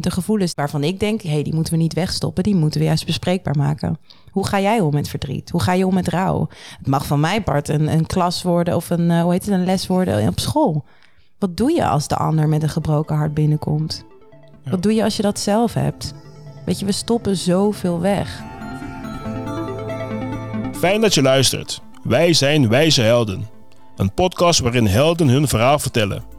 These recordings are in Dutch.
de gevoelens waarvan ik denk, hé, hey, die moeten we niet wegstoppen, die moeten we juist bespreekbaar maken. Hoe ga jij om met verdriet? Hoe ga je om met rouw? Het mag van mij part een, een klas worden of een, uh, hoe heet het, een les worden op school. Wat doe je als de ander met een gebroken hart binnenkomt? Wat doe je als je dat zelf hebt? Weet je, we stoppen zoveel weg. Fijn dat je luistert. Wij zijn Wijze Helden. Een podcast waarin helden hun verhaal vertellen.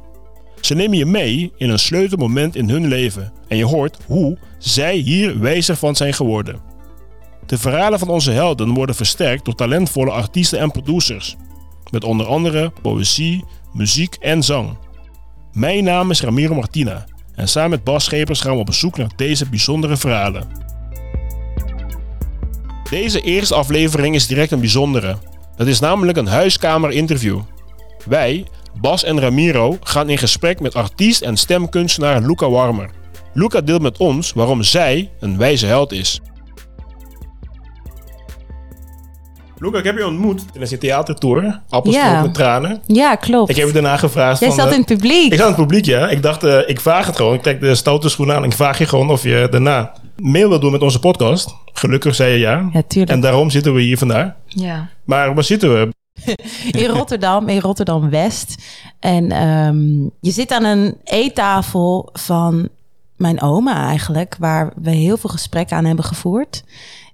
Ze nemen je mee in een sleutelmoment in hun leven en je hoort hoe zij hier wijzer van zijn geworden. De verhalen van onze helden worden versterkt door talentvolle artiesten en producers, met onder andere poëzie, muziek en zang. Mijn naam is Ramiro Martina en samen met Bas Schepers gaan we op zoek naar deze bijzondere verhalen. Deze eerste aflevering is direct een bijzondere. Het is namelijk een huiskamer-interview. Wij, Bas en Ramiro, gaan in gesprek met artiest en stemkunstenaar Luca Warmer. Luca deelt met ons waarom zij een wijze held is. Luca, ik heb je ontmoet tijdens je theatertour. Appels ja. met tranen. Ja, klopt. Ik heb je daarna gevraagd. Jij zat in het publiek. Ik zat in het publiek, ja. Ik dacht, uh, ik vraag het gewoon. Ik trek de stoute schoenen aan. Ik vraag je gewoon of je daarna mail wil doen met onze podcast. Gelukkig zei je ja. Ja, tuurlijk. En daarom zitten we hier vandaag. Ja. Maar waar zitten we? in Rotterdam, in Rotterdam West. En um, je zit aan een eettafel van mijn oma eigenlijk, waar we heel veel gesprekken aan hebben gevoerd.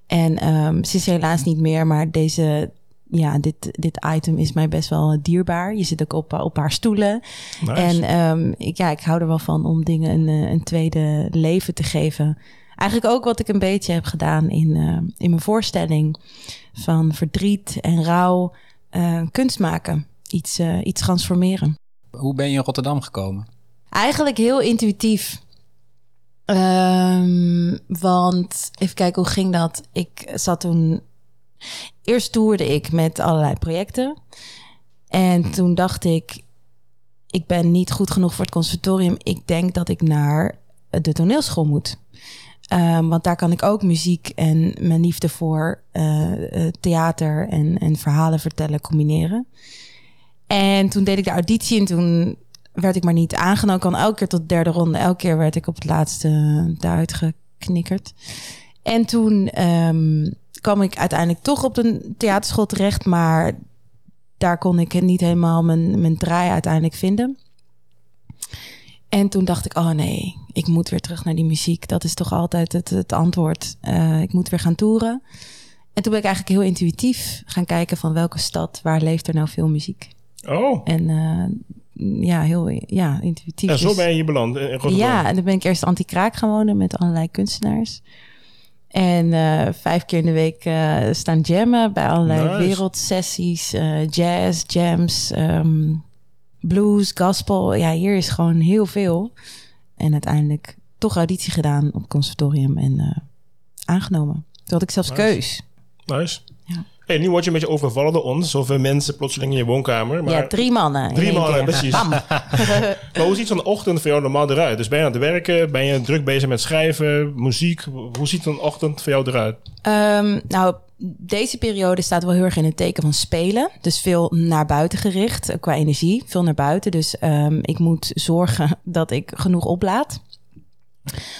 En um, ze is helaas niet meer, maar deze, ja, dit, dit item is mij best wel dierbaar. Je zit ook op, op haar stoelen. Nice. En um, ik, ja, ik hou er wel van om dingen een, een tweede leven te geven. Eigenlijk ook wat ik een beetje heb gedaan in, uh, in mijn voorstelling. Van verdriet en rouw uh, kunst maken. Iets, uh, iets transformeren. Hoe ben je in Rotterdam gekomen? Eigenlijk heel intuïtief. Um, want even kijken, hoe ging dat? Ik zat toen. Eerst toerde ik met allerlei projecten. En toen dacht ik, ik ben niet goed genoeg voor het conservatorium. Ik denk dat ik naar de toneelschool moet. Um, want daar kan ik ook muziek en mijn liefde voor uh, theater en, en verhalen vertellen combineren. En toen deed ik de auditie en toen werd ik maar niet aangenomen. Kan elke keer tot de derde ronde. Elke keer werd ik op het laatste daaruit geknikkerd. En toen um, kwam ik uiteindelijk toch op de theaterschool terecht. Maar daar kon ik niet helemaal mijn, mijn draai uiteindelijk vinden. En toen dacht ik, oh nee, ik moet weer terug naar die muziek. Dat is toch altijd het, het antwoord. Uh, ik moet weer gaan toeren. En toen ben ik eigenlijk heel intuïtief gaan kijken van welke stad, waar leeft er nou veel muziek. Oh. En uh, ja, heel ja, intuïtief. En zo ben je hier beland in Rotterdam? Ja, en dan ben ik eerst anti-kraak gaan wonen met allerlei kunstenaars. En uh, vijf keer in de week uh, staan jammen bij allerlei nice. wereldsessies, uh, jazz, jams, um, blues, gospel. Ja, hier is gewoon heel veel. En uiteindelijk toch auditie gedaan op het conservatorium en aangenomen. Toen had ik zelfs nice. keus. Nice. Ja. Hey, nu word je een beetje overvallen door ons. Zoveel mensen plotseling in je woonkamer. Maar ja, drie mannen. Drie mannen, keer. precies. maar hoe ziet zo'n ochtend voor jou normaal eruit? Dus ben je aan het werken? Ben je druk bezig met schrijven, muziek? Hoe ziet een ochtend voor jou eruit? Um, nou, deze periode staat wel heel erg in het teken van spelen. Dus veel naar buiten gericht qua energie. Veel naar buiten. Dus um, ik moet zorgen dat ik genoeg oplaad.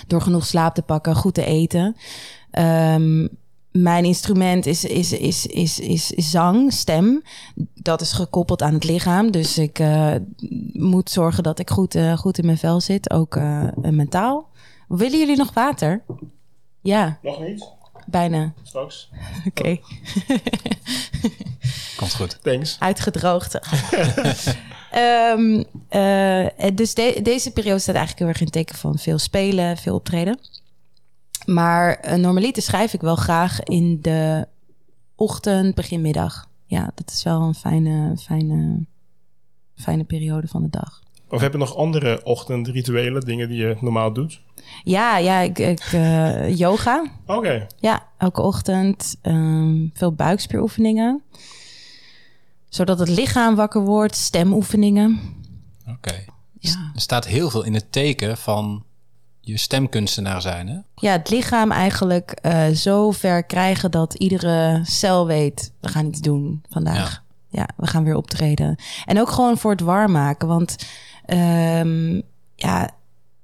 Door genoeg slaap te pakken, goed te eten. Um, mijn instrument is, is, is, is, is, zang, stem. Dat is gekoppeld aan het lichaam. Dus ik uh, moet zorgen dat ik goed, uh, goed in mijn vel zit, ook mentaal. Willen jullie nog water? Ja. Nog niet? Bijna. Straks. Oké. Okay. Komt goed. Thanks. Uitgedroogd. um, dus de, deze periode staat eigenlijk heel erg in het teken van veel spelen, veel optreden. Maar uh, normaliter schrijf ik wel graag in de ochtend, begin middag. Ja, dat is wel een fijne, fijne, fijne periode van de dag. Of heb je nog andere ochtendrituelen, dingen die je normaal doet? Ja, ja, ik, ik uh, yoga. Oké. Okay. Ja, elke ochtend um, veel buikspieroefeningen. Zodat het lichaam wakker wordt, stemoefeningen. Oké. Okay. Ja. Er staat heel veel in het teken van je stemkunstenaar zijn, hè? Ja, het lichaam eigenlijk uh, zo ver krijgen dat iedere cel weet... we gaan iets doen vandaag. Ja. ja, we gaan weer optreden. En ook gewoon voor het warm maken. Want um, ja,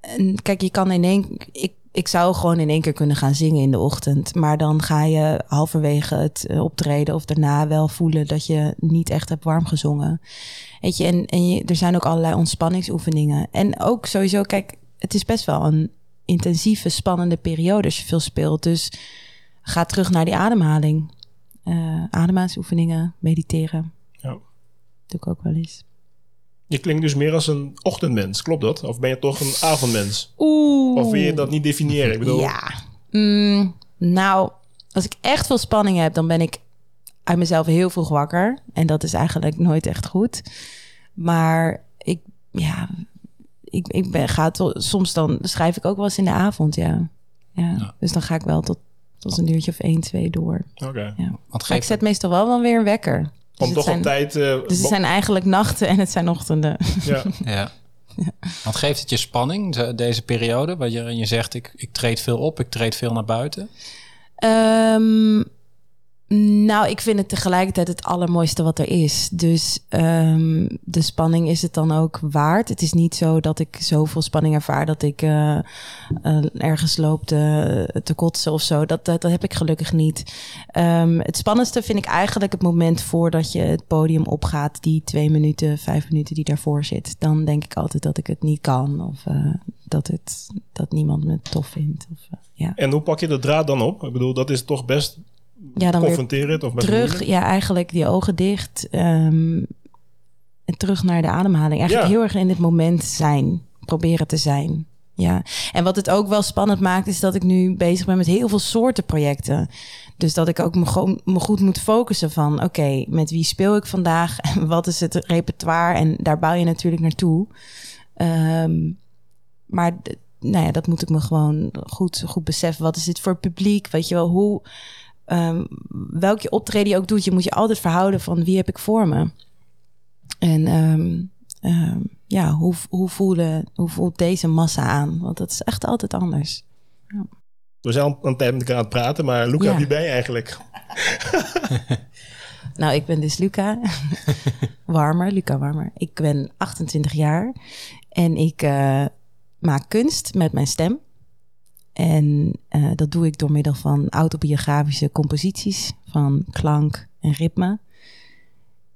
en kijk, je kan in één... Ik, ik zou gewoon in één keer kunnen gaan zingen in de ochtend. Maar dan ga je halverwege het eh, optreden of daarna wel voelen dat je niet echt hebt warm gezongen. Weet je, en, en je, er zijn ook allerlei ontspanningsoefeningen. En ook sowieso, kijk, het is best wel een intensieve, spannende periode als je veel speelt. Dus ga terug naar die ademhaling. Uh, ademhalingsoefeningen, mediteren. Ja. Doe ik ook wel eens. Je klinkt dus meer als een ochtendmens, klopt dat? Of ben je toch een avondmens? Oeh. Of wil je dat niet definiëren? Ik bedoel, Ja. Mm, nou, als ik echt veel spanning heb, dan ben ik uit mezelf heel vroeg wakker. En dat is eigenlijk nooit echt goed. Maar ik, ja, ik, ik ben, ga to- soms dan schrijf ik ook wel eens in de avond, ja. ja. Ja. Dus dan ga ik wel tot, tot een uurtje of één, twee door. Oké. Ja. Want Maar ik zet meestal wel wel weer een wekker. Dus Om toch zijn, op tijd... eh, Dus het zijn eigenlijk nachten en het zijn ochtenden. ja. ja. Want geeft het je spanning, ze- deze periode, waarin je zegt, ik, ik treed veel op, ik treed veel naar buiten? Ehm, nou, ik vind het tegelijkertijd het allermooiste wat er is. Dus ehm, de spanning is het dan ook waard. Het is niet zo dat ik zoveel spanning ervaar dat ik eh, eh, ergens loop te, kotsen of zo. Dat, dat, heb ik gelukkig niet. Ehm, het spannendste vind ik eigenlijk het moment voordat je het podium opgaat. Die twee minuten, vijf minuten die daarvoor zit. Dan denk ik altijd dat ik het niet kan. Of eh, dat, het, dat niemand me tof vindt. Of, ja. En hoe pak je de draad dan op? Ik bedoel, dat is toch best ja, dan confronterend of terug, ja, eigenlijk die ogen dicht. ehm, en terug naar de ademhaling. Eigenlijk Ja. heel erg in het moment zijn. Proberen te zijn. Ja, en wat het ook wel spannend maakt, is dat ik nu bezig ben met heel veel soorten projecten. Dus dat ik ook me, gewoon, me goed moet focussen van, oké, met wie speel ik vandaag? En wat is het repertoire? En daar bouw je natuurlijk naartoe. Ehm, maar nou ja, dat moet ik me gewoon goed, goed beseffen. Wat is dit voor publiek? Weet je wel, hoe, ehm, welke optreden je ook doet, je moet je altijd verhouden van wie heb ik voor me. En ehm, ehm, ja, hoe, hoe, voelen, hoe voelt deze massa aan? Want dat is echt altijd anders. We zijn al een tijd met elkaar aan het praten, maar Luca, Ja. wie ben je eigenlijk? Nou, ik ben dus Luca Warmer, Luca Warmer. Ik ben 28 jaar en ik eh, maak kunst met mijn stem. En eh, dat doe ik door middel van autobiografische composities van klank en ritme.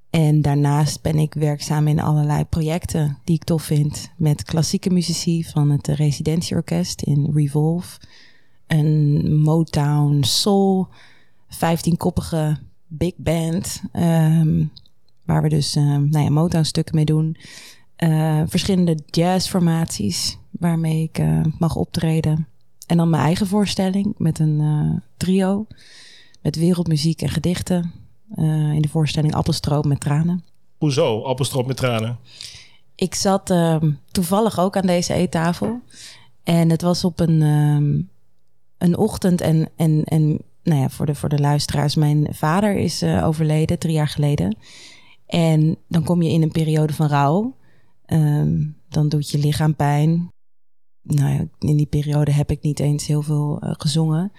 En daarnaast ben ik werkzaam in allerlei projecten die ik tof vind. Met klassieke muzici van het Residentieorkest in Revolve. Een Motown Soul, 15-koppige big band. ehm, waar we dus ehm nou ja, Motown-stukken mee doen. Eh, verschillende jazzformaties waarmee ik eh, mag optreden. En dan mijn eigen voorstelling met een eh, trio. Met wereldmuziek en gedichten. Eh, in de voorstelling Appelstroop met tranen. Hoezo? Appelstroop met tranen. Ik zat ehm, toevallig ook aan deze eettafel. En het was op een, ehm, een ochtend. En, en, en nou ja, voor, de, voor de luisteraars, mijn vader is eh, overleden drie jaar geleden. En dan kom je in een periode van rouw. Ehm, dan doet je lichaam pijn. Nou in die periode heb ik niet eens heel veel eh, gezongen.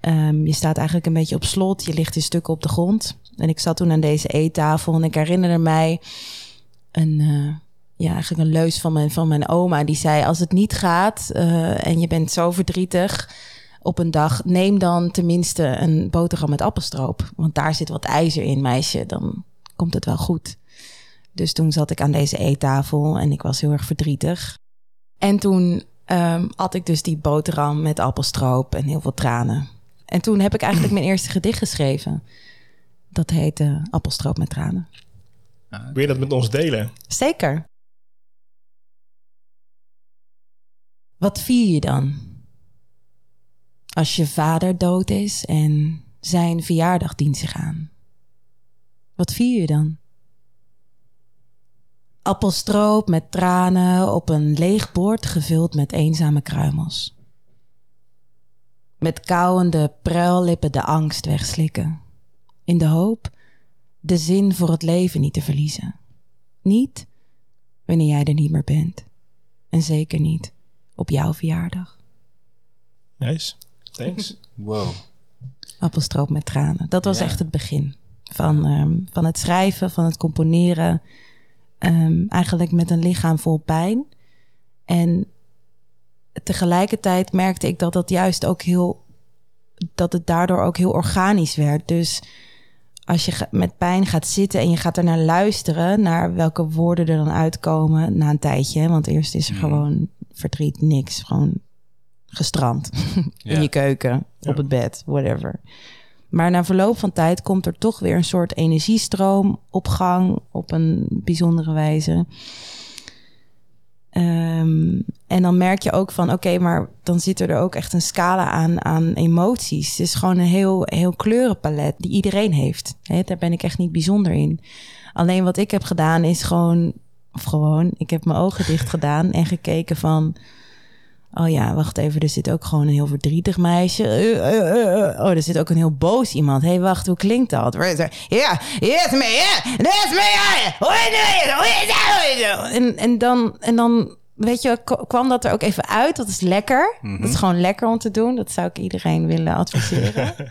Ehm, je staat eigenlijk een beetje op slot. Je ligt in stukken op de grond. En ik zat toen aan deze eettafel en ik herinnerde mij een, eh, ja, eigenlijk een leus van mijn, van mijn oma. Die zei, als het niet gaat eh, en je bent zo verdrietig op een dag... neem dan tenminste een boterham met appelstroop. Want daar zit wat ijzer in, meisje. Dan komt het wel goed. Dus toen zat ik aan deze eettafel en ik was heel erg verdrietig. En toen ehm had ik dus die boterham met appelstroop en heel veel tranen. En toen heb ik eigenlijk mijn eerste gedicht geschreven. Dat heette Appelstroop met tranen. Wil je dat met ons delen? Zeker. Wat vier je dan? Als je vader dood is en zijn verjaardag dient zich aan. Wat vier je dan? Appelstroop met tranen op een leeg bord gevuld met eenzame kruimels. Met kauwende pruillippen de angst wegslikken. In de hoop de zin voor het leven niet te verliezen. Niet wanneer jij er niet meer bent. En zeker niet op jouw verjaardag. Nice. Thanks. Wow. Appelstroop met tranen. Dat was Ja. echt het begin van, ehm, van het schrijven, van het componeren. Ehm, eigenlijk met een lichaam vol pijn. En tegelijkertijd merkte ik dat dat juist ook heel, dat het daardoor ook heel organisch werd. Dus als je met pijn gaat zitten en je gaat er naar luisteren, naar welke woorden er dan uitkomen na een tijdje. hè, Want eerst is er gewoon verdriet, niks. Gewoon gestrand Ja. in je keuken, Ja. op het bed, whatever. Maar na verloop van tijd komt er toch weer een soort energiestroom op gang op een bijzondere wijze. Ehm, en dan merk je ook van, oké, maar dan zit er ook echt een scala aan, aan emoties. Het is gewoon een heel, heel kleurenpalet die iedereen heeft. Hè, daar ben ik echt niet bijzonder in. Alleen wat ik heb gedaan is gewoon, of gewoon, ik heb mijn ogen dicht gedaan en gekeken van, oh ja, wacht even, er zit ook gewoon een heel verdrietig meisje. Eh, eh, eh. Oh, er zit ook een heel boos iemand. Hé, hey, wacht, hoe klinkt dat? Ja, yes me, ja, that's me. Hoe is? En, en dan, en dan, weet je, kwam dat er ook even uit. Dat is lekker. Dat is gewoon lekker om te doen. Dat zou ik iedereen willen adviseren.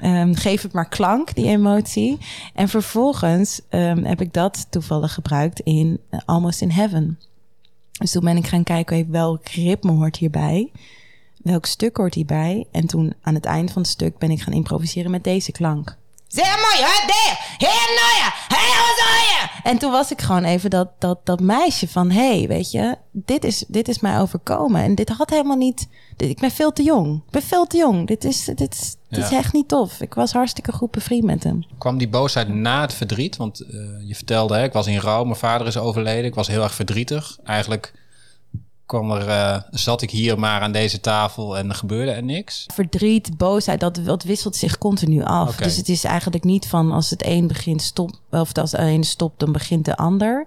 Ehm, geef het maar klank, die emotie. En vervolgens ehm, heb ik dat toevallig gebruikt in Almost in Heaven. Dus toen ben ik gaan kijken welk ritme hoort hierbij. Welk stuk hoort hierbij. En toen aan het eind van het stuk ben ik gaan improviseren met deze klank. Zeg mooi, hè, daar, hè, nou hè, je? En toen was ik gewoon even dat, dat, dat meisje van, hé, hey, weet je, dit is, dit is mij overkomen. En dit had helemaal niet, dit, ik ben veel te jong. Ik ben veel te jong. Dit is, dit is, dit is echt niet tof. Ik was hartstikke goed bevriend met hem. Kwam die boosheid na het verdriet? Want eh, je vertelde, hè, ik was in rouw, mijn vader is overleden. Ik was heel erg verdrietig. Eigenlijk kwam er, eh, zat ik hier maar aan deze tafel en er gebeurde er niks. verdriet, boosheid, dat, dat wisselt zich continu af. Dus het is eigenlijk niet van als het een begint stop, of als het een stopt, dan begint de ander.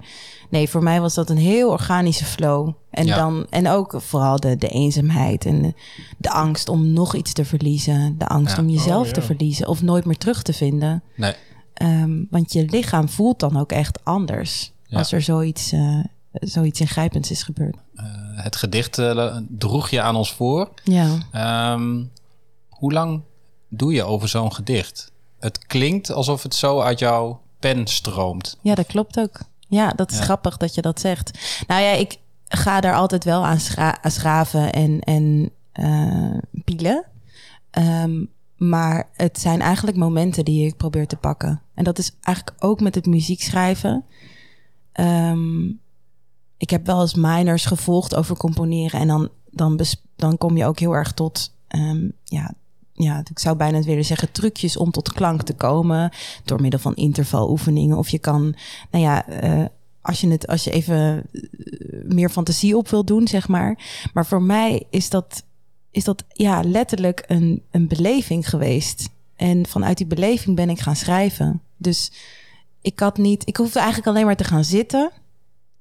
Nee, voor mij was dat een heel organische flow. En, Ja. dan, en ook vooral de, de eenzaamheid en de, de angst om nog iets te verliezen. De angst Ja. om jezelf Oh, te verliezen of nooit meer terug te vinden. Nee, Ehm, want je lichaam voelt dan ook echt anders Ja. als er zoiets, eh, zoiets ingrijpends is gebeurd. Eh, het gedicht eh, droeg je aan ons voor. Ja. Ehm, hoe lang doe je over zo'n gedicht? Het klinkt alsof het zo uit jouw pen stroomt. Ja, dat klopt ook. Ja, dat is Ja. grappig dat je dat zegt. Nou ja, ik ga daar altijd wel aan, schra- aan schraven en, en eh, pielen. Ehm, maar het zijn eigenlijk momenten die ik probeer te pakken. En dat is eigenlijk ook met het muziek schrijven. Ehm, ik heb wel eens minors gevolgd over componeren. En dan, dan, dan kom je ook heel erg tot, ehm, ja, ja, ik zou bijna willen zeggen, trucjes om tot klank te komen. Door middel van intervaloefeningen. Of je kan, nou ja, eh, als je het, als je even eh, meer fantasie op wil doen, zeg maar. Maar voor mij is dat, is dat ja, letterlijk een, een beleving geweest. En vanuit die beleving ben ik gaan schrijven. Dus ik had niet, ik hoefde eigenlijk alleen maar te gaan zitten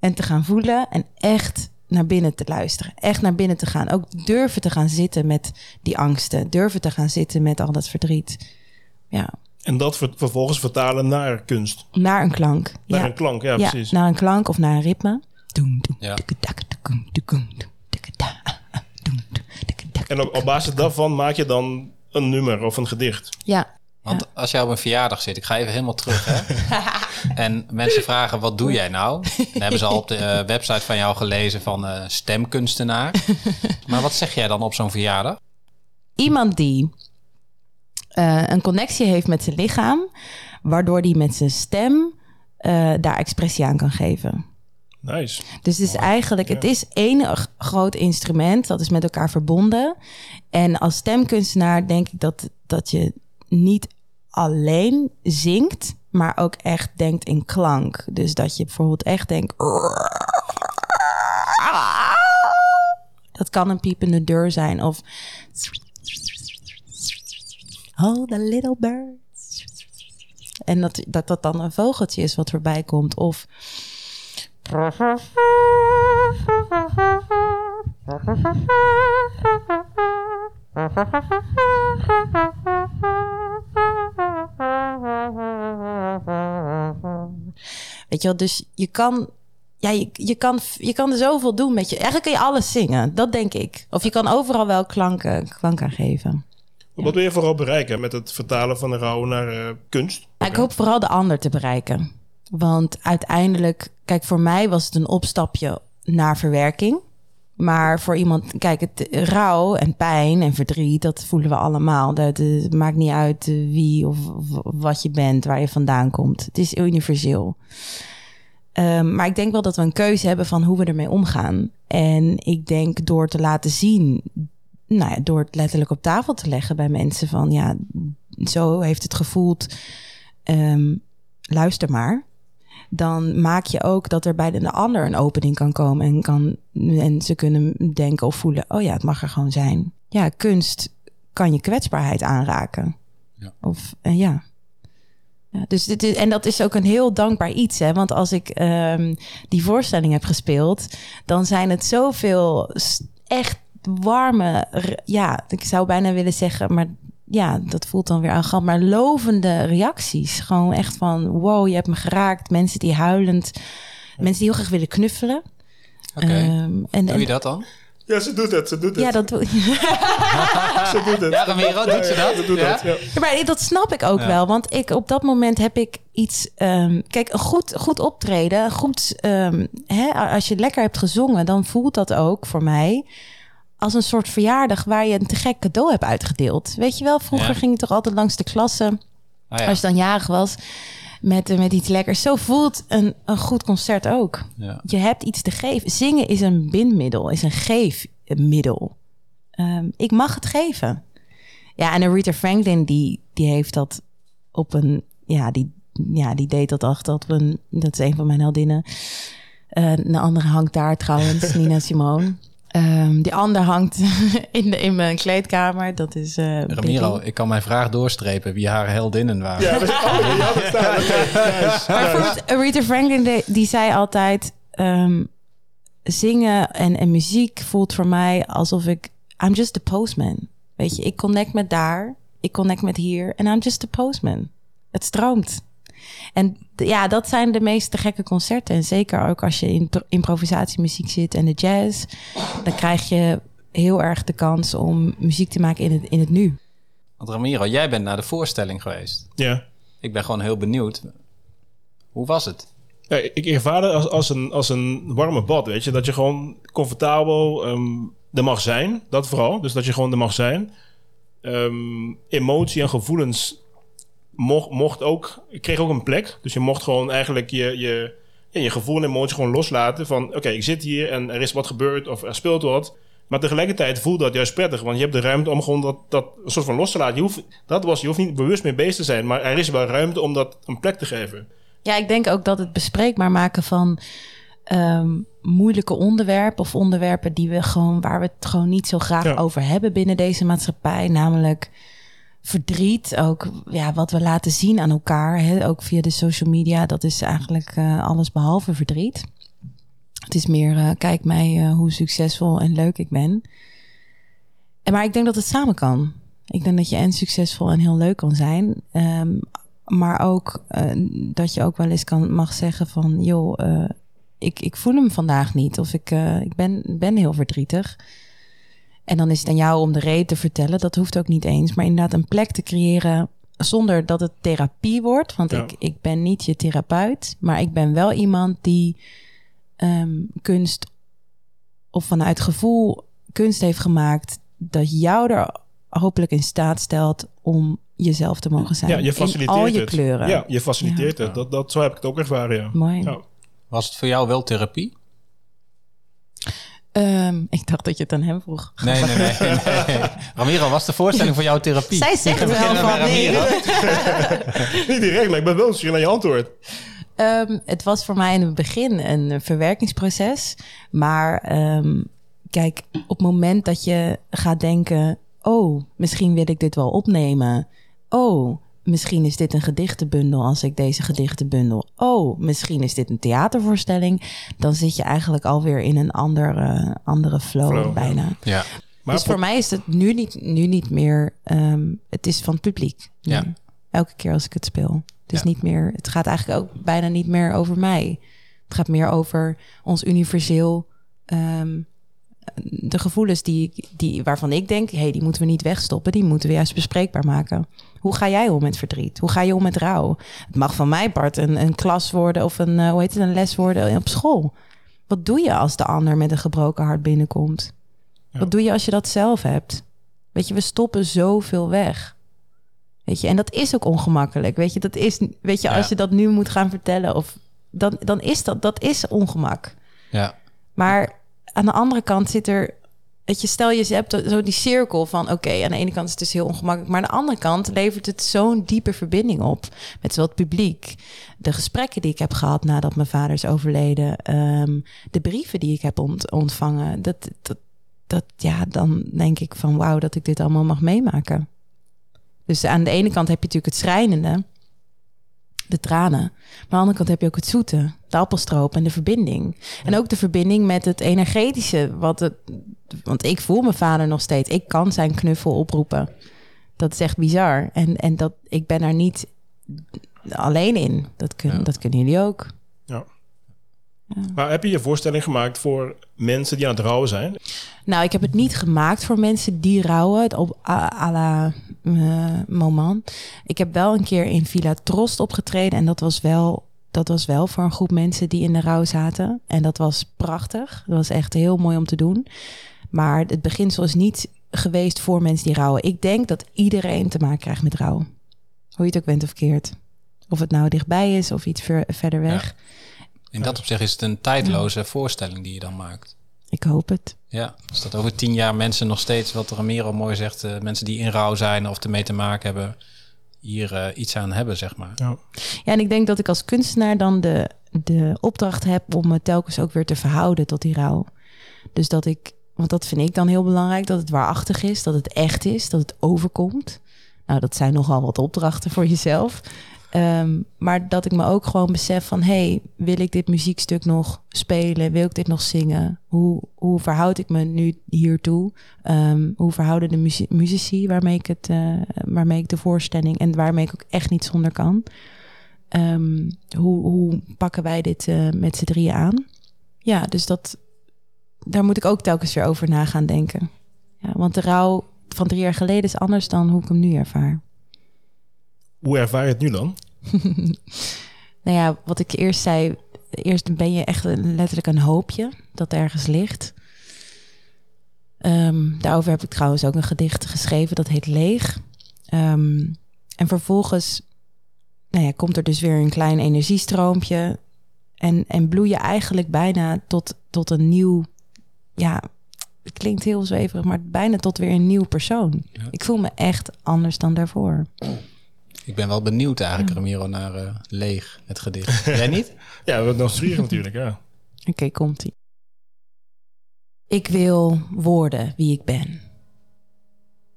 en te gaan voelen en echt naar binnen te luisteren. Echt naar binnen te gaan. Ook durven te gaan zitten met die angsten. Durven te gaan zitten met al dat verdriet. Ja, En dat ver- vervolgens vertalen naar kunst. naar een klank. Naar ja. een klank, ja, Ja, precies. naar een klank of naar een ritme. Doem, doem, Ja. En op, op basis daarvan maak je dan een nummer of een gedicht. Ja, Want als jij op een verjaardag zit, ik ga even helemaal terug, hè? en mensen vragen, wat doe jij nou? Dan hebben ze al op de eh, website van jou gelezen van eh, stemkunstenaar. maar wat zeg jij dan op zo'n verjaardag? iemand die eh, een connectie heeft met zijn lichaam, waardoor die met zijn stem eh, daar expressie aan kan geven. Nice. Dus het is eigenlijk, het is één groot instrument, dat is met elkaar verbonden. En als stemkunstenaar denk ik dat, dat je niet alleen zingt, maar ook echt denkt in klank. Dus dat je bijvoorbeeld echt denkt. Dat kan een piepende deur zijn of. Oh, the little bird. En dat, dat dat dan een vogeltje is wat voorbij komt. Of Weet je wel, dus je kan, ja, je, je, kan, je kan er zoveel doen met je. Eigenlijk kun je alles zingen, dat denk ik. Of je kan overal wel klanken, klank aan geven. Wat wil je vooral bereiken met het vertalen van de rouw naar eh, kunst? Ik hoop vooral de ander te bereiken. Want uiteindelijk, kijk, voor mij was het een opstapje naar verwerking. Maar voor iemand, kijk, het rouw en pijn en verdriet, dat voelen we allemaal. Dat, het maakt niet uit eh, wie of, wat je bent, waar je vandaan komt. Het is universeel. Um, maar ik denk wel dat we een keuze hebben van hoe we ermee omgaan. En ik denk door te laten zien, nou ja, door het letterlijk op tafel te leggen bij mensen van ja, zo heeft het gevoeld. Um, luister maar dan maak je ook dat er bij de ander een opening kan komen en, kan, en ze kunnen denken of voelen: oh ja, het mag er gewoon zijn. Ja, kunst kan je kwetsbaarheid aanraken. Ja. Of uh, ja. ja. dus dit is, en dat is ook een heel dankbaar iets, hè? Want als ik um, die voorstelling heb gespeeld, dan zijn het zoveel echt warme, ja, ik zou bijna willen zeggen, maar ja, dat voelt dan weer aan maar lovende reacties. Gewoon echt van, wow, je hebt me geraakt. Mensen die huilend, mensen die heel graag willen knuffelen. Oké, um, en, doe je dat dan? Ja, ze doet het, ze doet het. Ja, dat doe Ze doet het. Ja, Ramiro, doet ze dat? Ja, doet ja? dat, ja. ja. maar dat snap ik ook wel. Want ik, op dat moment heb ik iets... Um, kijk, een goed, goed optreden, goed... Um, hè, als je lekker hebt gezongen, dan voelt dat ook voor mij als een soort verjaardag waar je een te gek cadeau hebt uitgedeeld. Weet je wel, vroeger ging je toch altijd langs de klasse, Ah, ja. als je dan jarig was, met, met iets lekkers. Zo voelt een, een goed concert ook. Ja. Je hebt iets te geven. Zingen is een binmiddel, is een geefmiddel. Um, ik mag het geven. Ja, en Rita Franklin, die, die heeft dat op een... Ja, die, ja, die deed dat echt op een... Dat is een van mijn heldinnen. Uh, een andere hangt daar trouwens, Nina Simone. Um, die ander hangt in, de, in mijn kleedkamer. Dat is. Uh, Ramiro, ik kan mijn vraag doorstrepen wie haar heldinnen waren. Ja, dat is oh, ja, dat staat. Okay, nice. Maar bijvoorbeeld, Rita Franklin, die, die zei altijd: um, zingen en, en muziek voelt voor mij alsof ik. I'm just the postman. Weet je, ik connect met daar, ik connect met hier en I'm just the postman. Het stroomt. En ja, dat zijn de meeste gekke concerten. En zeker ook als je in improvisatiemuziek zit en de jazz, dan krijg je heel erg de kans om muziek te maken in het, in het nu. Want Ramiro, jij bent naar de voorstelling geweest. Ja. Ik ben gewoon heel benieuwd. Hoe was het? Ja, ik ervaar het als, als, een, als een warme bad, weet je. Dat je gewoon comfortabel um, er mag zijn. Dat vooral. Dus dat je gewoon er mag zijn. Um, emotie en gevoelens mocht, mocht ook, ik kreeg ook een plek. Dus je mocht gewoon eigenlijk je, je, ja, je gevoel en emotie gewoon loslaten. Van oké, okay, ik zit hier en er is wat gebeurd of er speelt wat. Maar tegelijkertijd voelt dat juist prettig. Want je hebt de ruimte om gewoon dat, dat een soort van los te laten. Je hoeft, dat was, je hoeft niet bewust mee bezig te zijn. Maar er is wel ruimte om dat een plek te geven. Ja, ik denk ook dat het bespreekbaar maken van um, moeilijke onderwerpen of onderwerpen die we gewoon, waar we het gewoon niet zo graag ja. over hebben binnen deze maatschappij. Namelijk verdriet, ook ja, wat we laten zien aan elkaar, hè, ook via de social media, dat is eigenlijk uh, alles behalve verdriet. Het is meer, uh, kijk mij uh, hoe succesvol en leuk ik ben. En, maar ik denk dat het samen kan. Ik denk dat je en succesvol en heel leuk kan zijn. Um, maar ook dat je ook wel eens kan, mag zeggen van, joh, ik, ik voel hem vandaag niet. Of ik, ik ben, ben heel verdrietig. En dan is het aan jou om de reden te vertellen. Dat hoeft ook niet eens. Maar inderdaad een plek te creëren zonder dat het therapie wordt. Want ja. ik, ik ben niet je therapeut. Maar ik ben wel iemand die um, kunst of vanuit gevoel kunst heeft gemaakt. Dat jou er hopelijk in staat stelt om jezelf te mogen zijn. Ja, je faciliteert in al je het. kleuren. Ja, je faciliteert ja. het. Dat, dat, zo heb ik het ook ervaren, ja. Mooi. Ja. Was het voor jou wel therapie? Um, ik dacht dat je het aan hem vroeg. Nee, nee, nee. nee. Ramiro, was de voorstelling voor jou therapie? Zij zegt wel van nee. Niet direct, maar ik ben wel nieuwsgierig naar je antwoord. Um, het was voor mij in het begin een verwerkingsproces. Maar um, kijk, op het moment dat je gaat denken... oh, misschien wil ik dit wel opnemen. Oh, misschien is dit een gedichtenbundel als ik deze gedichtenbundel. Oh, misschien is dit een theatervoorstelling. Dan zit je eigenlijk alweer in een andere, andere flow, Flow, bijna. Ja. Maar dus voor mij is het nu niet, nu niet meer. Um, het is van het publiek. nu. Ja. Elke keer als ik het speel. Het, is Ja. niet meer, het gaat eigenlijk ook bijna niet meer over mij. Het gaat meer over ons universeel. ehm, de gevoelens die, die, waarvan ik denk, hey, die moeten we niet wegstoppen. Die moeten we juist bespreekbaar maken. Hoe ga jij om met verdriet? Hoe ga je om met rouw? Het mag van mij part een, een klas worden of een, eh, hoe heet het, een les worden op school. Wat doe je als de ander met een gebroken hart binnenkomt? Ja. Wat doe je als je dat zelf hebt? Weet je, we stoppen zoveel weg. Weet je, en dat is ook ongemakkelijk. Weet je, dat is, weet je, Ja. als je dat nu moet gaan vertellen, of dan, dan is dat, dat is ongemak. Ja, Maar aan de andere kant zit er, weet je, stel je hebt zo die cirkel van, oké, aan de ene kant is het dus heel ongemakkelijk, maar aan de andere kant levert het zo'n diepe verbinding op met zowel publiek, de gesprekken die ik heb gehad nadat mijn vader is overleden, ehm, de brieven die ik heb ont- ontvangen, dat, dat, dat, ja, dan denk ik van, wauw, dat ik dit allemaal mag meemaken. Dus aan de ene kant heb je natuurlijk het schrijnende, de tranen. Maar aan de andere kant heb je ook het zoete, de appelstroop en de verbinding. En ook de verbinding met het energetische. Wat het, want ik voel mijn vader nog steeds. Ik kan zijn knuffel oproepen. Dat is echt bizar. En, en dat, ik ben daar niet alleen in. Dat, kun, Ja. dat kunnen jullie ook. Maar heb je je voorstelling gemaakt voor mensen die aan het rouwen zijn? Nou, ik heb het niet gemaakt voor mensen die rouwen, op à, la eh, moment. Ik heb wel een keer in Villa Trost opgetreden en dat was wel dat was wel voor een groep mensen die in de rouw zaten en dat was prachtig. Dat was echt heel mooi om te doen. Maar het beginsel is niet geweest voor mensen die rouwen. Ik denk dat iedereen te maken krijgt met rouw. Hoe je het ook bent of verkeerd. Of het nou dichtbij is of iets ver- verder weg. In dat opzicht is het een tijdloze voorstelling die je dan maakt. Ik hoop het. Ja, dus dat over tien jaar mensen nog steeds, wat Ramiro mooi zegt, eh, mensen die in rouw zijn of ermee te maken hebben, hier eh, iets aan hebben, zeg maar. Ja. Ja, en ik denk dat ik als kunstenaar dan de, de opdracht heb om me telkens ook weer te verhouden tot die rouw. Dus dat ik, want dat vind ik dan heel belangrijk, dat het waarachtig is, dat het echt is, dat het overkomt. Nou, dat zijn nogal wat opdrachten voor jezelf. Ehm, maar dat ik me ook gewoon besef van, hey, wil ik dit muziekstuk nog spelen? Wil ik dit nog zingen? Hoe, hoe verhoud ik me nu hiertoe? Ehm, hoe verhouden de muzici waarmee ik, het, eh, waarmee ik de voorstelling en waarmee ik ook echt niet zonder kan? Ehm, hoe, hoe pakken wij dit eh, met z'n drieën aan? Ja, dus dat, daar moet ik ook telkens weer over na gaan denken. Ja, want de rouw van drie jaar geleden is anders dan hoe ik hem nu ervaar. Hoe ervaar je het nu dan? Nou ja, wat ik eerst zei, eerst ben je echt letterlijk een hoopje dat ergens ligt. Ehm, daarover heb ik trouwens ook een gedicht geschreven, dat heet Leeg. Ehm, en vervolgens nou ja, komt er dus weer een klein energiestroompje. En, en bloei je eigenlijk bijna tot, tot een nieuw, ja, het klinkt heel zweverig, maar bijna tot weer een nieuw persoon. Ja. Ik voel me echt anders dan daarvoor. Ik ben wel benieuwd eigenlijk, Ramiro, naar eh, Leeg, het gedicht. Jij niet? Ja, wat nog nieuwsgierig natuurlijk, ja. Oké, komt-ie. Ik wil worden wie ik ben.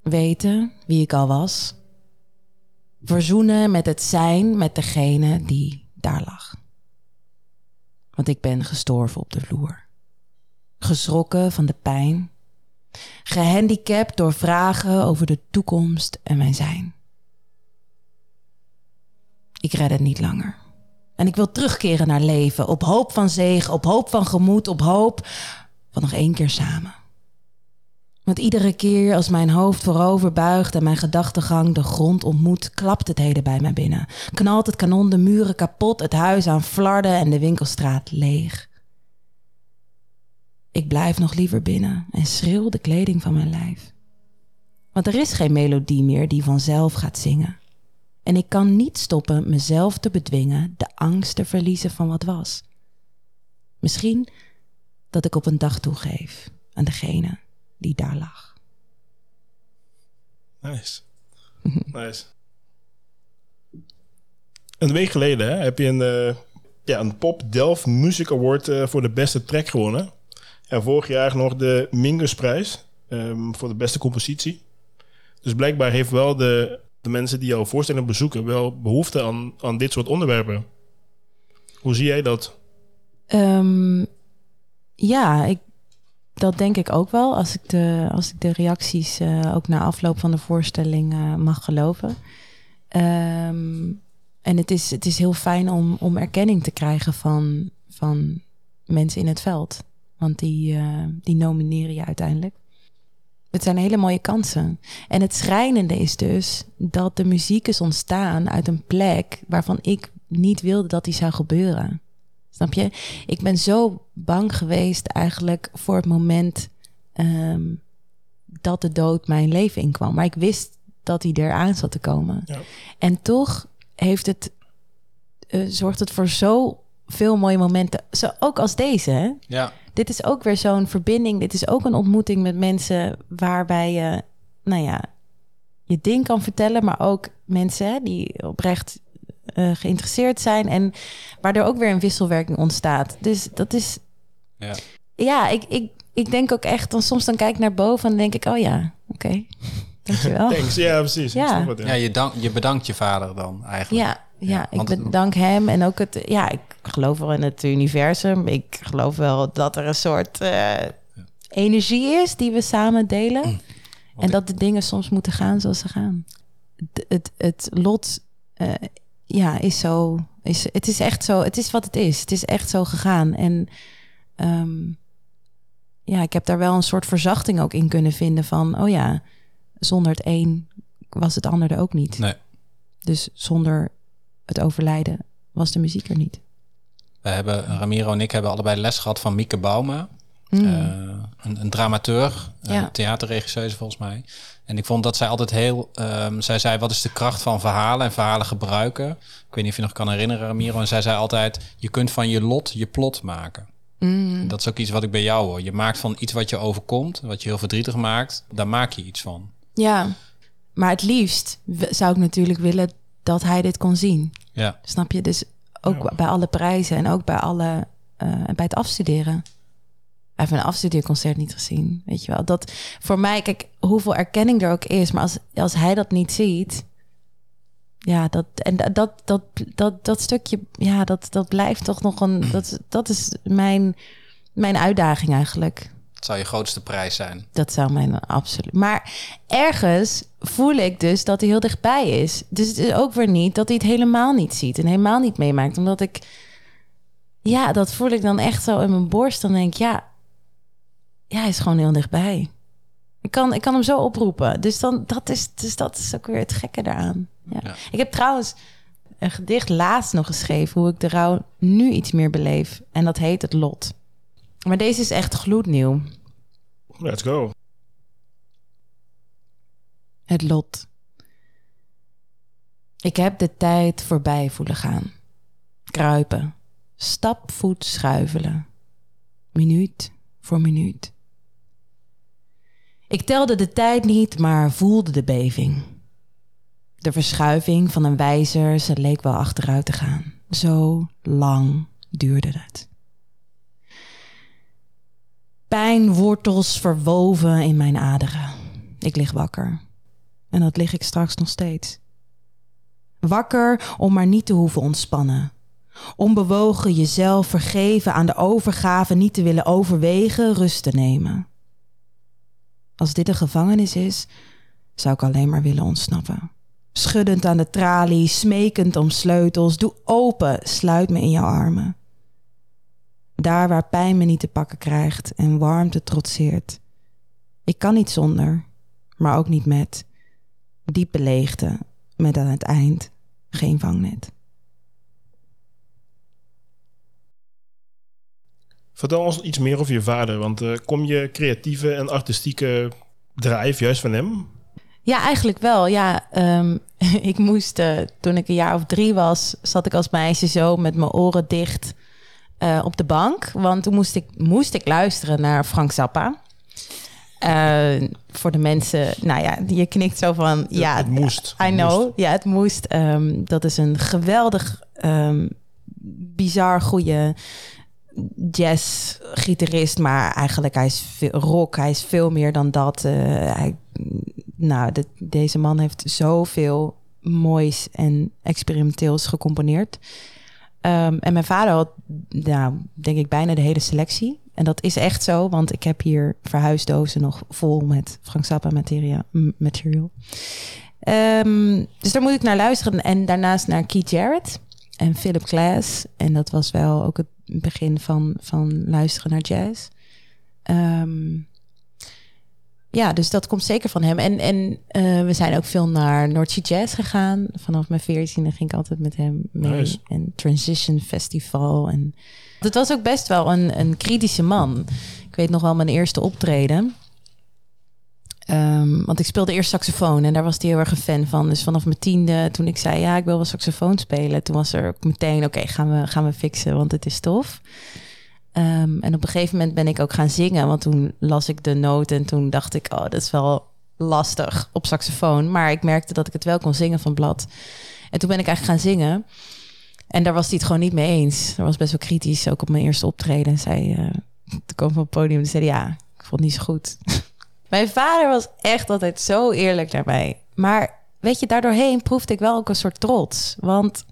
Weten wie ik al was. Verzoenen met het zijn met degene die daar lag. Want ik ben gestorven op de vloer. Geschrokken van de pijn. Gehandicapt door vragen over de toekomst en mijn zijn. Ik red het niet langer. En ik wil terugkeren naar leven. Op hoop van zegen, op hoop van gemoed, op hoop van nog één keer samen. Want iedere keer als mijn hoofd voorover buigt en mijn gedachtegang de grond ontmoet, klapt het heden bij mij binnen. Knalt het kanon de muren kapot, het huis aan flarden en de winkelstraat leeg. Ik blijf nog liever binnen en schreeuw de kleding van mijn lijf. Want er is geen melodie meer die vanzelf gaat zingen. En ik kan niet stoppen mezelf te bedwingen de angst te verliezen van wat was. Misschien dat ik op een dag toegeef aan degene die daar lag. Nice. nice. Een week geleden heb je een, eh, ja, een Pop Delft Music Award eh, voor de beste track gewonnen. En vorig jaar nog de Mingusprijs ehm voor de beste compositie. Dus blijkbaar heeft wel de, de mensen die jouw voorstelling bezoeken wel behoefte aan, aan dit soort onderwerpen. Hoe zie jij dat? Ehm, ja, ik, dat denk ik ook wel. Als ik de, als ik de reacties eh, ook na afloop van de voorstelling eh, mag geloven. Ehm, en het is, het is heel fijn om, om erkenning te krijgen van, van mensen in het veld. Want die, eh, die nomineren je uiteindelijk. Het zijn hele mooie kansen. En het schrijnende is dus dat de muziek is ontstaan uit een plek waarvan ik niet wilde dat die zou gebeuren. Snap je? Ik ben zo bang geweest eigenlijk voor het moment ehm, dat de dood mijn leven inkwam. Maar ik wist dat hij eraan zat te komen. Ja. En toch heeft het, eh, zorgt het voor zo veel mooie momenten. Zo, ook als deze. Hè? Ja, Dit is ook weer zo'n verbinding. Dit is ook een ontmoeting met mensen waarbij je, nou ja, je ding kan vertellen, maar ook mensen hè, die oprecht eh, geïnteresseerd zijn en waardoor ook weer een wisselwerking ontstaat. Dus dat is, ja. ja, ik, ik, ik denk ook echt, dan soms dan kijk ik naar boven en denk ik, oh ja, oké, dankjewel. Thanks. Ja, precies. Ja. ja je, dank, je bedankt je vader dan eigenlijk. Ja, ja, Ja, ik bedank hem en ook het. Ja, ik geloof wel in het universum. Ik geloof wel dat er een soort eh, energie is die we samen delen. En dat de dingen soms moeten gaan zoals ze gaan. Het, het lot, eh, ja, is zo. Is, het is echt zo. Het is wat het is. Het is echt zo gegaan. En ehm, ja, ik heb daar wel een soort verzachting ook in kunnen vinden van. Oh ja, zonder het een was het ander er ook niet. Nee. Dus zonder het overlijden was de muziek er niet. We hebben, Ramiro en ik hebben allebei les gehad van Mieke Bauma. Mm. Eh, een, een dramaturg, een Ja. theaterregisseuse volgens mij. En ik vond dat zij altijd heel... ehm, zij zei, wat is de kracht van verhalen en verhalen gebruiken? Ik weet niet of je nog kan herinneren, Ramiro. En zij zei altijd, je kunt van je lot je plot maken. Mm. Dat is ook iets wat ik bij jou hoor. Je maakt van iets wat je overkomt, wat je heel verdrietig maakt, daar maak je iets van. Ja, maar het liefst zou ik natuurlijk willen dat hij dit kon zien. Ja, Snap je? Dus ook Ja. bij alle prijzen en ook bij, alle, eh, bij het afstuderen. Hij heeft een afstudeerconcert niet gezien, weet je wel. Dat voor mij, kijk, hoeveel erkenning er ook is, maar als, als hij dat niet ziet, ja, dat en dat dat dat dat, dat stukje, ja, dat dat blijft toch nog een, dat dat is mijn mijn uitdaging eigenlijk. Zou je grootste prijs zijn. Dat zou mijn absoluut. Maar ergens voel ik dus dat hij heel dichtbij is. Dus het is ook weer niet dat hij het helemaal niet ziet en helemaal niet meemaakt. Omdat ik, ja, dat voel ik dan echt zo in mijn borst. Dan denk ik, ja, ja, hij is gewoon heel dichtbij. Ik kan, ik kan hem zo oproepen. Dus, dan, dat, is, dus dat is ook weer het gekke daaraan. Ja. Ja. Ik heb trouwens een gedicht laatst nog geschreven... hoe ik de rouw nu iets meer beleef. En dat heet Het Lot. Maar deze is echt gloednieuw. Let's go. Het lot. Ik heb de tijd voorbij voelen gaan. Kruipen. Stapvoet schuivelen. Minuut voor minuut. Ik telde de tijd niet, maar voelde de beving. De verschuiving van een wijzer, ze leek wel achteruit te gaan. Zo lang duurde het. Pijnwortels verwoven in mijn aderen. Ik lig wakker. En dat lig ik straks nog steeds. Wakker om maar niet te hoeven ontspannen. Onbewogen jezelf vergeven aan de overgave, niet te willen overwegen, rust te nemen. Als dit een gevangenis is, zou ik alleen maar willen ontsnappen. Schuddend aan de tralie, smekend om sleutels, doe open, sluit me in jouw armen. Daar waar pijn me niet te pakken krijgt en warmte trotseert. Ik kan niet zonder, maar ook niet met diepe leegte met aan het eind geen vangnet. Vertel ons iets meer over je vader, want eh, kom je creatieve en artistieke drive juist van hem? Ja, eigenlijk wel. Ja, ehm, ik moest eh, toen ik een jaar of drie was, zat ik als meisje zo met mijn oren dicht eh, op de bank. Want toen moest ik, moest ik luisteren naar Frank Zappa. Eh, voor de mensen, nou ja, je knikt zo van, ja, het moest. I know. moest. Ja, het moest. Ehm, dat is een geweldig, ehm, bizar goede jazz-gitarist. Maar eigenlijk, hij is veel, rock. Hij is veel meer dan dat. Eh, hij, nou, de- deze man heeft zoveel moois en experimenteels gecomponeerd. Ehm, en mijn vader had, nou, denk ik, bijna de hele selectie. En dat is echt zo, want ik heb hier verhuisdozen nog vol met Frank Zappa materia, material. Ehm, dus daar moet ik naar luisteren. En daarnaast naar Keith Jarrett en Philip Glass. En dat was wel ook het begin van, van luisteren naar jazz. Ehm, ja, dus dat komt zeker van hem. En, en eh, we zijn ook veel naar Noordse Jazz gegaan. Vanaf mijn veertiende ging ik altijd met hem mee. Nice. En Transition Festival. En Het was ook best wel een, een kritische man. Ik weet nog wel mijn eerste optreden. Ehm, want ik speelde eerst saxofoon en daar was hij heel erg een fan van. Dus vanaf mijn tiende, toen ik zei ja, ik wil wel saxofoon spelen, toen was er ook meteen oké, gaan, we, gaan we fixen, want het is tof. Ehm, en op een gegeven moment ben ik ook gaan zingen, want toen las ik de noten en toen dacht ik, oh, dat is wel lastig op saxofoon. Maar ik merkte dat ik het wel kon zingen van blad. En toen ben ik eigenlijk gaan zingen. En daar was hij het gewoon niet mee eens. Dat was best wel kritisch, ook op mijn eerste optreden. Zei, uh, toen kwam van het podium en zei ja, ik vond het niet zo goed. mijn vader was echt altijd zo eerlijk naar mij. Maar weet je, daardoorheen proefde ik wel ook een soort trots. Want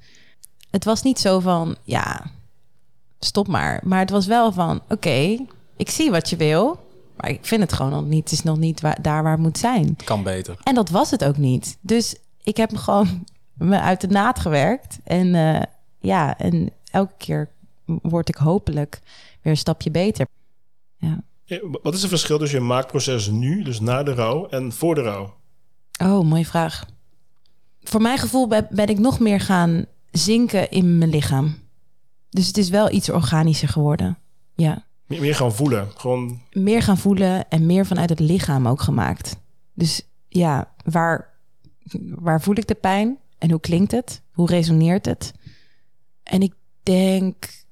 het was niet zo van, ja, stop maar. Maar het was wel van, oké, ik zie wat je wil. Maar ik vind het gewoon nog niet. Het is nog niet waar, daar waar het moet zijn. Kan beter. En dat was het ook niet. Dus ik heb me gewoon me uit de naad gewerkt. En uh, ja, en elke keer word ik hopelijk weer een stapje beter. Ja. wat is het verschil tussen je maakproces nu, dus na de rouw, en voor de rouw? Oh, mooie vraag. Voor mijn gevoel ben ik nog meer gaan zinken in mijn lichaam. Dus het is wel iets organischer geworden. Ja. Meer gaan voelen. Gewoon... Meer gaan voelen en meer vanuit het lichaam ook gemaakt. Dus ja, waar, waar voel ik de pijn en hoe klinkt het? Hoe resoneert het? En ik denk,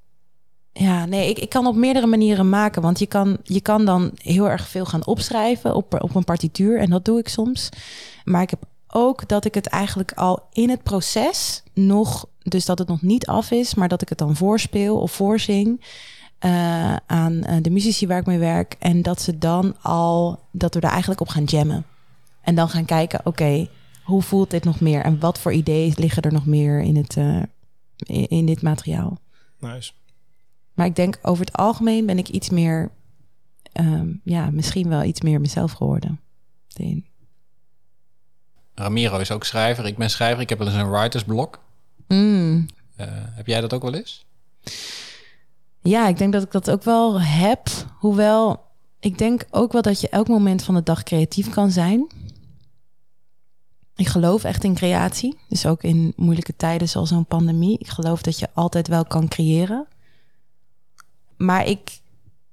ja, nee, ik, ik kan op meerdere manieren maken. Want je kan, je kan dan heel erg veel gaan opschrijven op, op een partituur. En dat doe ik soms. Maar ik heb ook dat ik het eigenlijk al in het proces nog, dus dat het nog niet af is, maar dat ik het dan voorspeel of voorzing. Uh, aan uh, de muzici waar ik mee werk. En dat ze dan al, dat we er eigenlijk op gaan jammen. En dan gaan kijken, oké, hoe voelt dit nog meer? En wat voor ideeën liggen er nog meer in, het, uh, in, in, dit materiaal? Nice. Maar ik denk over het algemeen ben ik iets meer, um, ja, misschien wel iets meer mezelf geworden. Ramiro is ook schrijver. Ik ben schrijver. Ik heb wel eens een writersblok. Mm. heb jij dat ook wel eens? Ja, ik denk dat ik dat ook wel heb. Hoewel, ik denk ook wel dat je elk moment van de dag creatief kan zijn. Ik geloof echt in creatie. Dus ook in moeilijke tijden zoals zo'n pandemie. Ik geloof dat je altijd wel kan creëren. Maar ik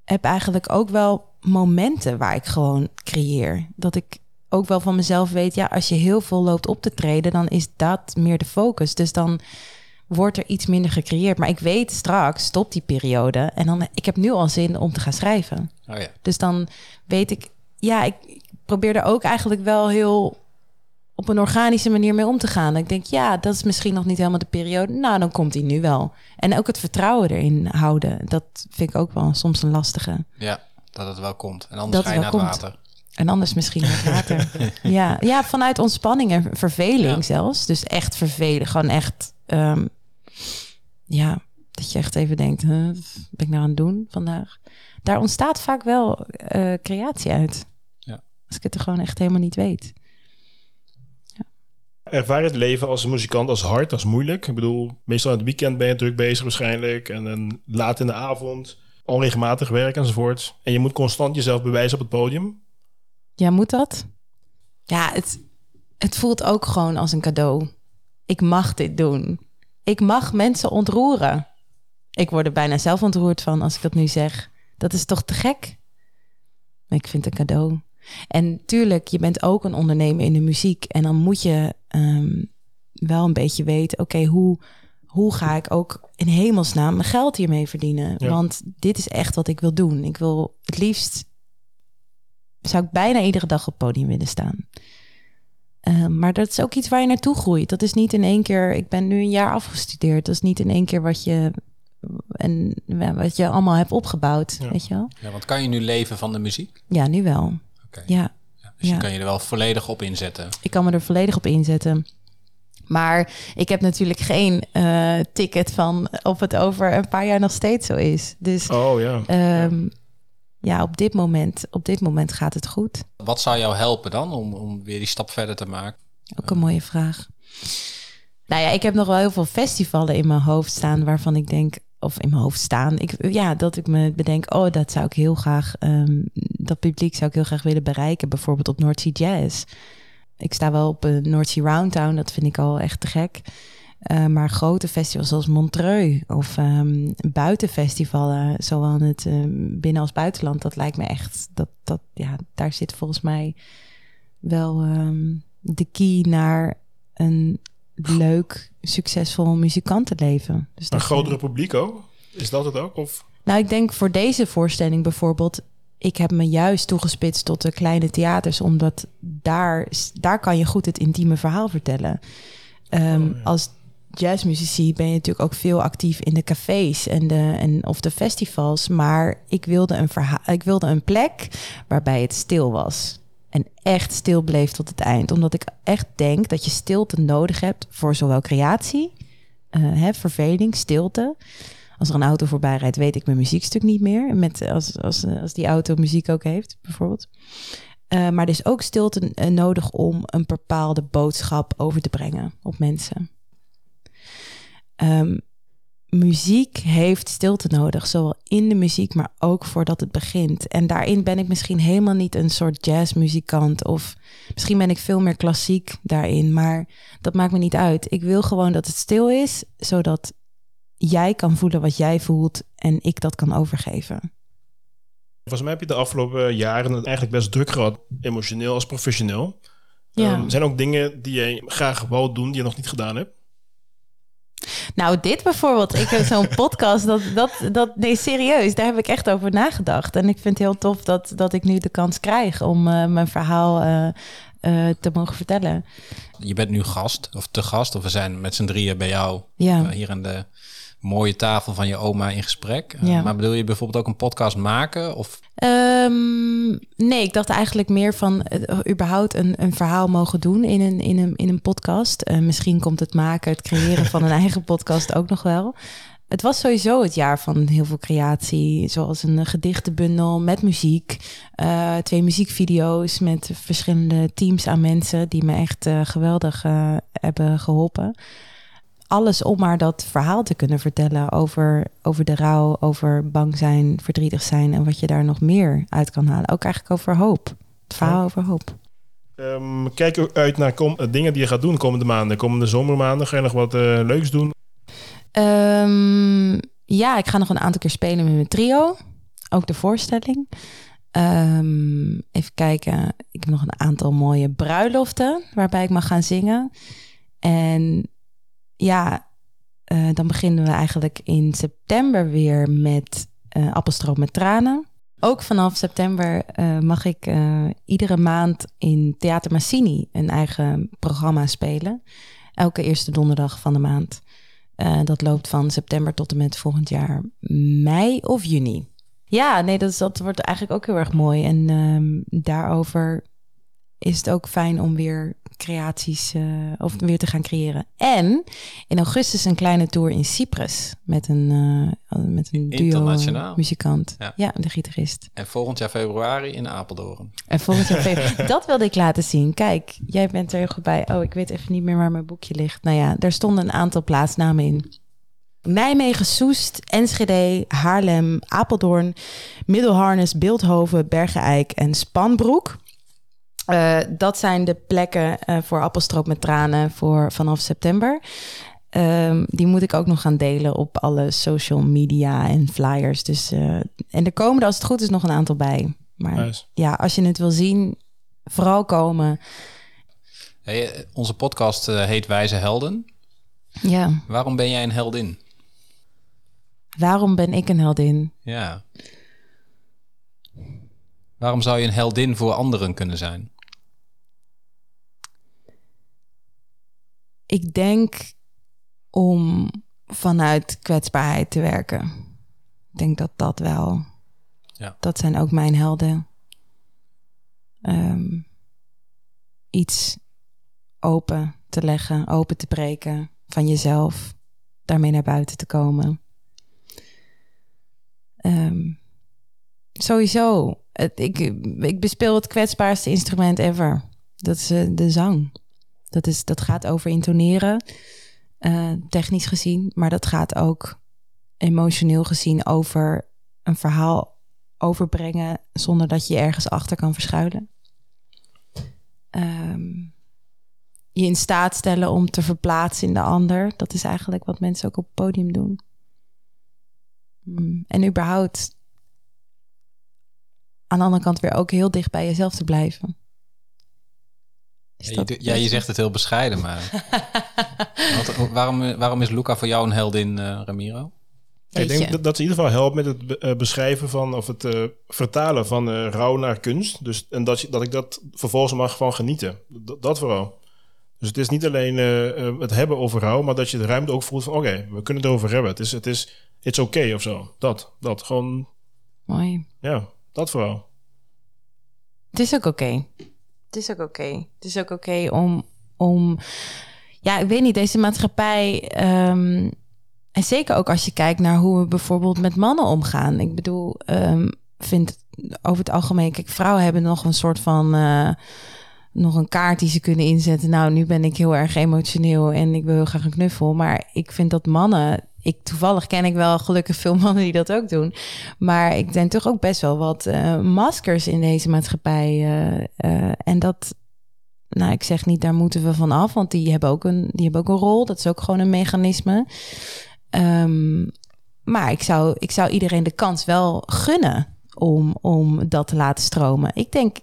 heb eigenlijk ook wel momenten waar ik gewoon creëer. Dat ik ook wel van mezelf weet, ja, als je heel veel loopt op te treden, dan is dat meer de focus. Dus dan wordt er iets minder gecreëerd. Maar ik weet straks, stop die periode. En dan, ik heb nu al zin om te gaan schrijven. Oh ja. Dus dan weet ik, ja, ik probeer er ook eigenlijk wel heel op een organische manier mee om te gaan. Ik denk, ja, dat is misschien nog niet helemaal de periode. Nou, dan komt die nu wel. En ook het vertrouwen erin houden. Dat vind ik ook wel soms een lastige. Ja, dat het wel komt. En anders dat ga je naar het water. En anders misschien het water. ja. ja, vanuit ontspanning en verveling zelfs. Dus echt vervelen. Gewoon echt um, ja, dat je echt even denkt, huh, wat ben ik nou aan het doen vandaag? Daar ontstaat vaak wel uh, creatie uit. Ja. Als ik het er gewoon echt helemaal niet weet. Ja. Ervaar het leven als muzikant als hard, als moeilijk? Ik bedoel, meestal aan het weekend ben je druk bezig waarschijnlijk. En dan laat in de avond, onregelmatig werk enzovoort. En je moet constant jezelf bewijzen op het podium. Ja, moet dat? Ja, het, het voelt ook gewoon als een cadeau. Ik mag dit doen. Ik mag mensen ontroeren. Ik word er bijna zelf ontroerd van als ik dat nu zeg. Dat is toch te gek? Ik vind het een cadeau. En tuurlijk, je bent ook een ondernemer in de muziek. En dan moet je um, wel een beetje weten: oké, hoe, hoe ga ik ook in hemelsnaam mijn geld hiermee verdienen? Ja. Want dit is echt wat ik wil doen. Ik wil het liefst. Zou ik bijna iedere dag op het podium willen staan. Uh, maar dat is ook iets waar je naartoe groeit. Dat is niet in één keer. Ik ben nu een jaar afgestudeerd. Dat is niet in één keer wat je. En wat je allemaal hebt opgebouwd. Ja. Weet je wel? Ja, want kan je nu leven van de muziek? Ja, nu wel. Okay. Ja. ja. Dus je kan je er wel volledig op inzetten. Ik kan me er volledig op inzetten. Maar ik heb natuurlijk geen uh, ticket van of het over een paar jaar nog steeds zo is. Dus oh, ja. Um, ja, op dit moment, op dit moment gaat het goed. Wat zou jou helpen dan om, om weer die stap verder te maken? Ook een mooie vraag. Nou ja, ik heb nog wel heel veel festivalen in mijn hoofd staan waarvan ik denk, of in mijn hoofd staan, ik, ja, dat ik me bedenk, oh, dat zou ik heel graag, um, dat publiek zou ik heel graag willen bereiken, bijvoorbeeld op North Sea Jazz. Ik sta wel op een North Sea Roundtown, dat vind ik al echt te gek. Uh, maar grote festivals zoals Montreux of um, buitenfestivalen, zowel in het uh, binnen- als buitenland, dat lijkt me echt, dat, dat, ja, daar zit volgens mij wel um, de key naar een leuk, succesvol muzikantenleven. Dus een grotere publiek ook? Is dat het ook? Of? Nou, ik denk voor deze voorstelling bijvoorbeeld ik heb me juist toegespitst tot de kleine theaters, omdat daar, daar kan je goed het intieme verhaal vertellen. Um, oh, ja. Als jazzmuzici ben je natuurlijk ook veel actief in de cafés en de, en, of de festivals. Maar ik wilde, een ik wilde een plek waarbij het stil was. En echt stil bleef tot het eind. Omdat ik echt denk dat je stilte nodig hebt voor zowel creatie, uh, hè, verveling, stilte als er een auto voorbij rijdt, weet ik mijn muziekstuk niet meer. Met, als, als, als die auto muziek ook heeft, bijvoorbeeld. Uh, maar er is ook stilte uh, nodig om een bepaalde boodschap over te brengen op mensen. Um, muziek heeft stilte nodig, zowel in de muziek, maar ook voordat het begint. En daarin ben ik misschien helemaal niet een soort jazzmuzikant of misschien ben ik veel meer klassiek daarin, maar dat maakt me niet uit. Ik wil gewoon dat het stil is, zodat jij kan voelen wat jij voelt en ik dat kan overgeven. Volgens mij heb je de afgelopen jaren het eigenlijk best druk gehad, emotioneel als professioneel. Ja. Um, zijn ook dingen die jij graag wou doen, die je nog niet gedaan hebt? Nou, dit bijvoorbeeld. Ik heb zo'n podcast. Dat, dat, dat, nee, serieus. Daar heb ik echt over nagedacht. En ik vind het heel tof dat, dat ik nu de kans krijg om uh, mijn verhaal uh, uh, te mogen vertellen. Je bent nu gast, of te gast, of we zijn met z'n drieën bij jou ja. hier in de mooie tafel van je oma in gesprek. Eh, maar bedoel je bijvoorbeeld ook een podcast maken? Of? Um, nee, ik dacht eigenlijk meer van uh, überhaupt een, een verhaal mogen doen in een, in een, in een podcast. Uh, misschien komt het maken, het creëren van een eigen podcast ook nog wel. Het was sowieso het jaar van heel veel creatie, zoals een gedichtenbundel met muziek, uh, twee muziekvideo's met verschillende teams aan mensen die me echt geweldig hebben geholpen alles om maar dat verhaal te kunnen vertellen over, over de rouw, over bang zijn, verdrietig zijn en wat je daar nog meer uit kan halen. Ook eigenlijk over hoop. Het verhaal over hoop. Um, kijk uit naar kom, eh, dingen die je gaat doen de komende maanden. Komende zomermaanden ga je nog wat uh, leuks doen? Um, ja, ik ga nog een aantal keer spelen met mijn trio. Ook de voorstelling. Um, even kijken. Ik heb nog een aantal mooie bruiloften waarbij ik mag gaan zingen. En ja, uh, dan beginnen we eigenlijk in september weer met uh, Appelstroop met tranen. Ook vanaf september uh, mag ik iedere maand in Theater Massini een eigen programma spelen. Elke eerste donderdag van de maand. dat loopt van september tot en met volgend jaar mei of juni. Ja, nee, dat, dat wordt eigenlijk ook heel erg mooi. En ehm, daarover is het ook fijn om weer creaties uh, of weer te gaan creëren. En in augustus een kleine tour in Cyprus met een, uh, met een duo muzikant. Ja. ja, de gitarist. En volgend jaar februari in Apeldoorn. En volgend jaar februari. dat wilde ik laten zien. Kijk, jij bent er heel goed bij. Oh, ik weet even niet meer waar mijn boekje ligt. Nou ja, daar stonden een aantal plaatsnamen in. Nijmegen, Soest, Enschede, Haarlem, Apeldoorn, Middelharnis, Beeldhoven, Bergen-Eik en Spanbroek. Uh, dat zijn de plekken uh, voor appelstroop met tranen voor vanaf september. Um, die moet ik ook nog gaan delen op alle social media en flyers. Dus, uh, en er komen er als het goed is nog een aantal bij. Maar nice. ja, als je het wil zien, vooral komen. Hey, onze podcast heet Wijze Helden. Ja. Waarom ben jij een heldin? Waarom ben ik een heldin? Ja. Waarom zou je een heldin voor anderen kunnen zijn? Ik denk om vanuit kwetsbaarheid te werken. Ik denk dat dat wel. Ja. Dat zijn ook mijn helden. Um, iets open te leggen, open te breken van jezelf, daarmee naar buiten te komen. Um, sowieso, het, ik, ik bespeel het kwetsbaarste instrument ever. Dat is uh, de zang. Dat, is, dat gaat over intoneren, uh, technisch gezien, maar dat gaat ook emotioneel gezien over een verhaal overbrengen zonder dat je ergens achter kan verschuilen. Um, je in staat stellen om te verplaatsen in de ander. Dat is eigenlijk wat mensen ook op het podium doen. Mm, En überhaupt aan de andere kant weer ook heel dicht bij jezelf te blijven. Ja, je, dat- doet- ja, je zegt het heel bescheiden, maar... Wat- waarom, waarom is Luca voor jou een heldin, eh Ramiro? Ik denk je. dat, dat ze in ieder geval helpt met het be- eh, beschrijven van, of het eh, vertalen van eh, rouw naar kunst. Dus, en dat, je, dat ik dat vervolgens mag van genieten. Dat, dat vooral. Dus het is niet alleen eh, eh, het hebben over rouw, maar dat je de ruimte ook voelt van, oké, we kunnen het erover hebben. Het is, het is, it's okay of zo. Dat, dat, gewoon, Mooi. ja, dat vooral. Het is ook oké. Het is ook oké. Het is ook oké om, om... Ja, ik weet niet, deze maatschappij... ehm, en zeker ook als je kijkt naar hoe we bijvoorbeeld met mannen omgaan. Ik bedoel, ehm vind over het algemeen... Kijk, vrouwen hebben nog een soort van... eh, nog een kaart die ze kunnen inzetten. Nou, nu ben ik heel erg emotioneel en ik wil heel graag een knuffel. Maar ik vind dat mannen... Ik, toevallig ken ik wel gelukkig veel mannen die dat ook doen. Maar ik denk toch ook best wel wat eh, maskers in deze maatschappij. eh, eh, en dat, nou, ik zeg niet, daar moeten we van af, want die hebben ook een, die hebben ook een rol. Dat is ook gewoon een mechanisme. Ehm, maar ik zou, ik zou iedereen de kans wel gunnen om, om dat te laten stromen. Ik denk,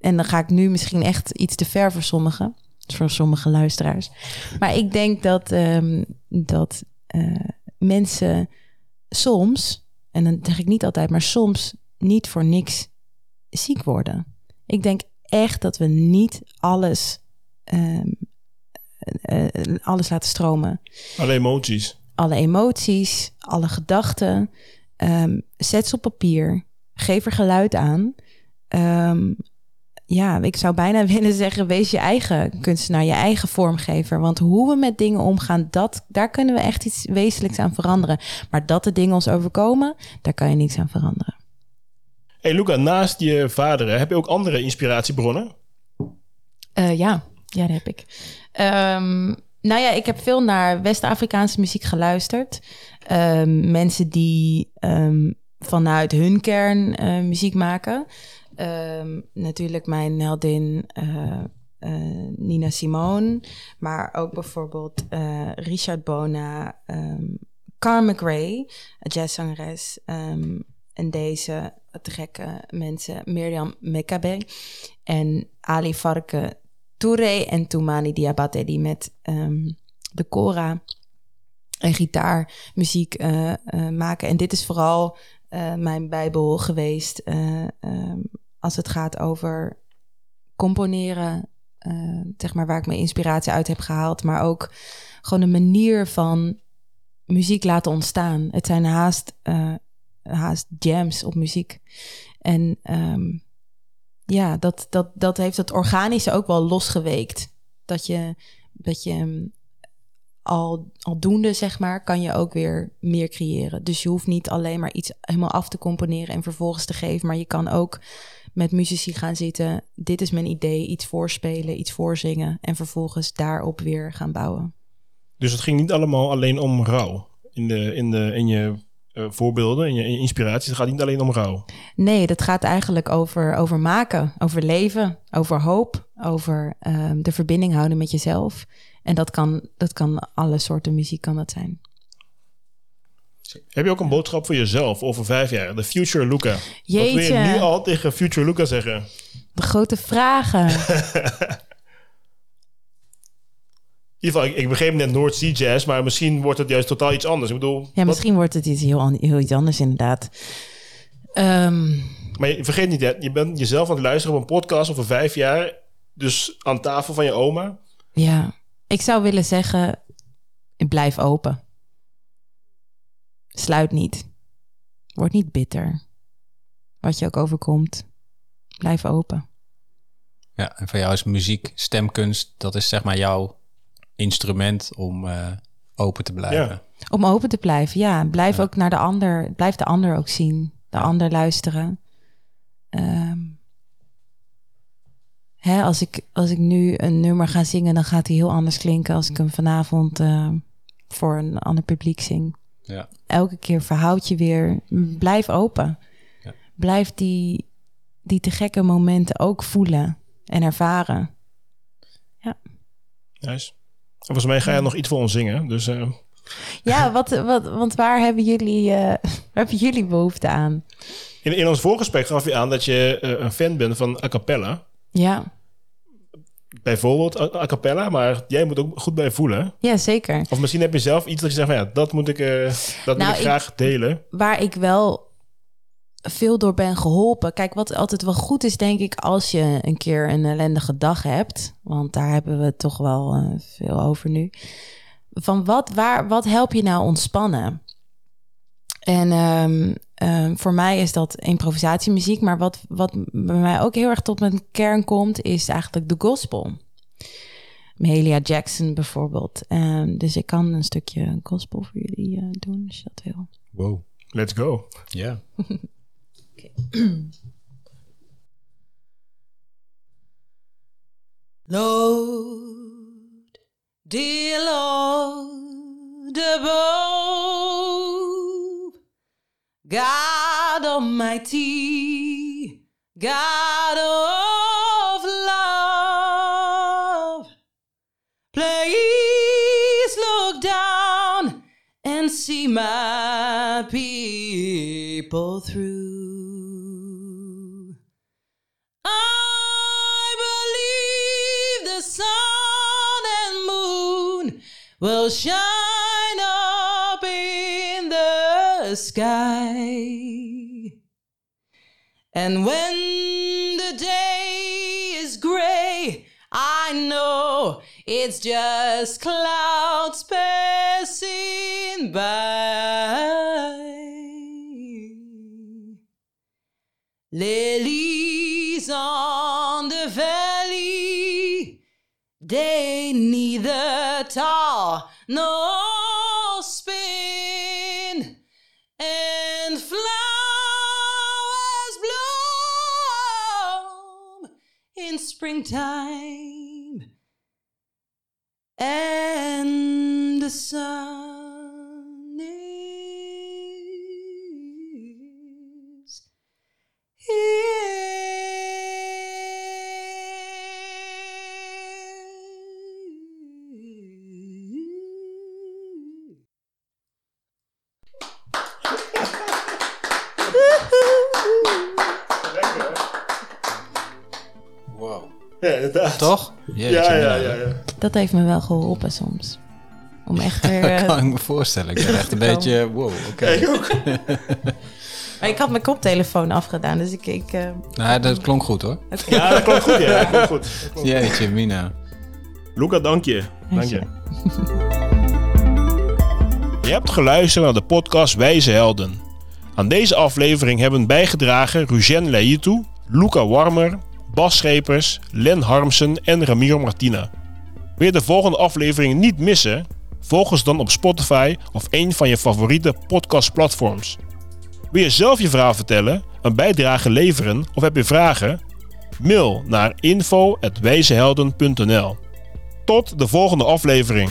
en dan ga ik nu misschien echt iets te ver voor sommigen, voor sommige luisteraars. Maar ik denk dat, ehm, dat mensen soms, en dan zeg ik niet altijd, maar soms niet voor niks ziek worden. Ik denk echt dat we niet alles, ehm, eh, eh, alles laten stromen. Alle emoties. Alle emoties, alle gedachten. ehm, zet ze op papier. Geef er geluid aan. Ehm, ja, ik zou bijna willen zeggen: wees je eigen kunstenaar, je eigen vormgever. Want hoe we met dingen omgaan, dat, daar kunnen we echt iets wezenlijks aan veranderen. Maar dat de dingen ons overkomen, daar kan je niets aan veranderen. hey Luca, naast je vader, heb je ook andere inspiratiebronnen? Eh, ja, ja, dat heb ik. Ehm, nou ja, ik heb veel naar West-Afrikaanse muziek geluisterd. Ehm, mensen die ehm, vanuit hun kern eh, muziek maken. Ehm, natuurlijk mijn heldin eh, eh, Nina Simone. Maar ook bijvoorbeeld eh, Richard Bona, ehm Carmen Gray, jazzzangeres. ehm, en deze te gekke mensen, Miriam Mekabe en Ali Farke Touré en Toumani Diabate, die met de kora en gitaarmuziek eh, maken. En dit is vooral mijn bijbel geweest als het gaat over componeren, eh, zeg maar waar ik mijn inspiratie uit heb gehaald, maar ook gewoon een manier van muziek laten ontstaan. Het zijn haast, eh, haast jams op muziek. En ehm, ja, dat, dat, dat heeft het organische ook wel losgeweekt. Dat je, dat je mm, al, aldoende, zeg maar, kan je ook weer meer creëren. Dus je hoeft niet alleen maar iets helemaal af te componeren en vervolgens te geven. Maar je kan ook met muzici gaan zitten. Dit is mijn idee, iets voorspelen, iets voorzingen. En vervolgens daarop weer gaan bouwen. Dus het ging niet allemaal alleen om rouw. In, de, in, de, in je eh, voorbeelden, in je, in je inspiraties. Het gaat niet alleen om rouw. Nee, dat gaat eigenlijk over, over maken, over leven, over hoop, over ehm, de verbinding houden met jezelf. En dat kan, dat kan alle soorten muziek kan dat zijn. Heb je ook een boodschap voor jezelf over vijf jaar? De future Luca. Wat wil je Jeetje. nu al tegen future Luca zeggen? De grote vragen. In ieder geval, ik, ik begreep net North Sea Jazz, maar misschien wordt het juist totaal iets anders. Ik bedoel, Ja, wat- misschien wordt het iets heel, heel iets anders inderdaad. Ehm, maar je, vergeet niet, hè, je bent jezelf aan het luisteren op een podcast over vijf jaar. Dus aan tafel van je oma. ja, ik zou willen zeggen, blijf open. Sluit niet. Word niet bitter. Wat je ook overkomt, blijf open. Ja, en voor jou is muziek, stemkunst, dat is zeg maar jouw instrument om eh, open te blijven. Ja. Om open te blijven, ja. Blijf ook naar de ander, blijf de ander ook zien. De ander luisteren. Ehm, hè, als, ik, als ik nu een nummer ga zingen, dan gaat hij heel anders klinken als ik hem vanavond eh, voor een ander publiek zing. Ja. Elke keer verhoud je weer. Blijf open. Ja. Blijf die, die te gekke momenten ook voelen en ervaren. Nice. En volgens mij ga je nog iets voor ons zingen. Dus eh, Ja, wat, wat, want waar hebben jullie, eh, waar hebben jullie behoefte aan? in, in ons voorgesprek gaf je aan dat je eh, een fan bent van a cappella. Ja, Bijvoorbeeld a, a cappella, maar jij moet ook goed bij voelen. ja zeker. Of misschien heb je zelf iets dat je zegt van ja, dat moet ik, eh, dat Nou, moet ik ik- graag delen. Waar ik wel veel door ben geholpen. Kijk, wat altijd wel goed is, denk ik, als je een keer een ellendige dag hebt. Want daar hebben we toch wel eh, veel over nu. Van wat, waar, wat help je nou ontspannen? En ehm, ehm, voor mij is dat improvisatiemuziek. Maar wat, wat bij mij ook heel erg tot mijn kern komt, is eigenlijk de gospel. Mahalia Jackson bijvoorbeeld. Ehm, dus ik kan een stukje gospel voor jullie eh, doen, als je dat wil. Wow. Let's go. Ja. Lord, dear Lord above, God Almighty, God of love, please look down and see my people through. I believe the sun and moon will shine sky. And when the day is gray, I know it's just clouds passing by. Lilies on the valley, they neither tall nor in springtime, and Jeetje, Ja, ja, ja, ja. Dat heeft me wel geholpen soms. Om echt weer... eh, kan ik me voorstellen. Ik ben echt een beetje... Wow, oké. Ja, ik ook. maar ik had mijn koptelefoon afgedaan, dus ik... ik eh, Nou, dat klonk goed hoor. Ja, dat klopt goed. Ja, dat goed. Dat. Jeetje, Mina. Luca, dank je. Dank je. je. Je hebt geluisterd naar de podcast Wijze Helden. Aan deze aflevering hebben bijgedragen Rugen Leitu, Luca Warmer, Bas Schepers, Len Harmsen en Ramiro Martina. Wil je de volgende aflevering niet missen? Volg ons dan op Spotify of een van je favoriete podcastplatforms. Wil je zelf je verhaal vertellen, een bijdrage leveren of heb je vragen? Mail naar info.wijzehelden.nl Tot de volgende aflevering.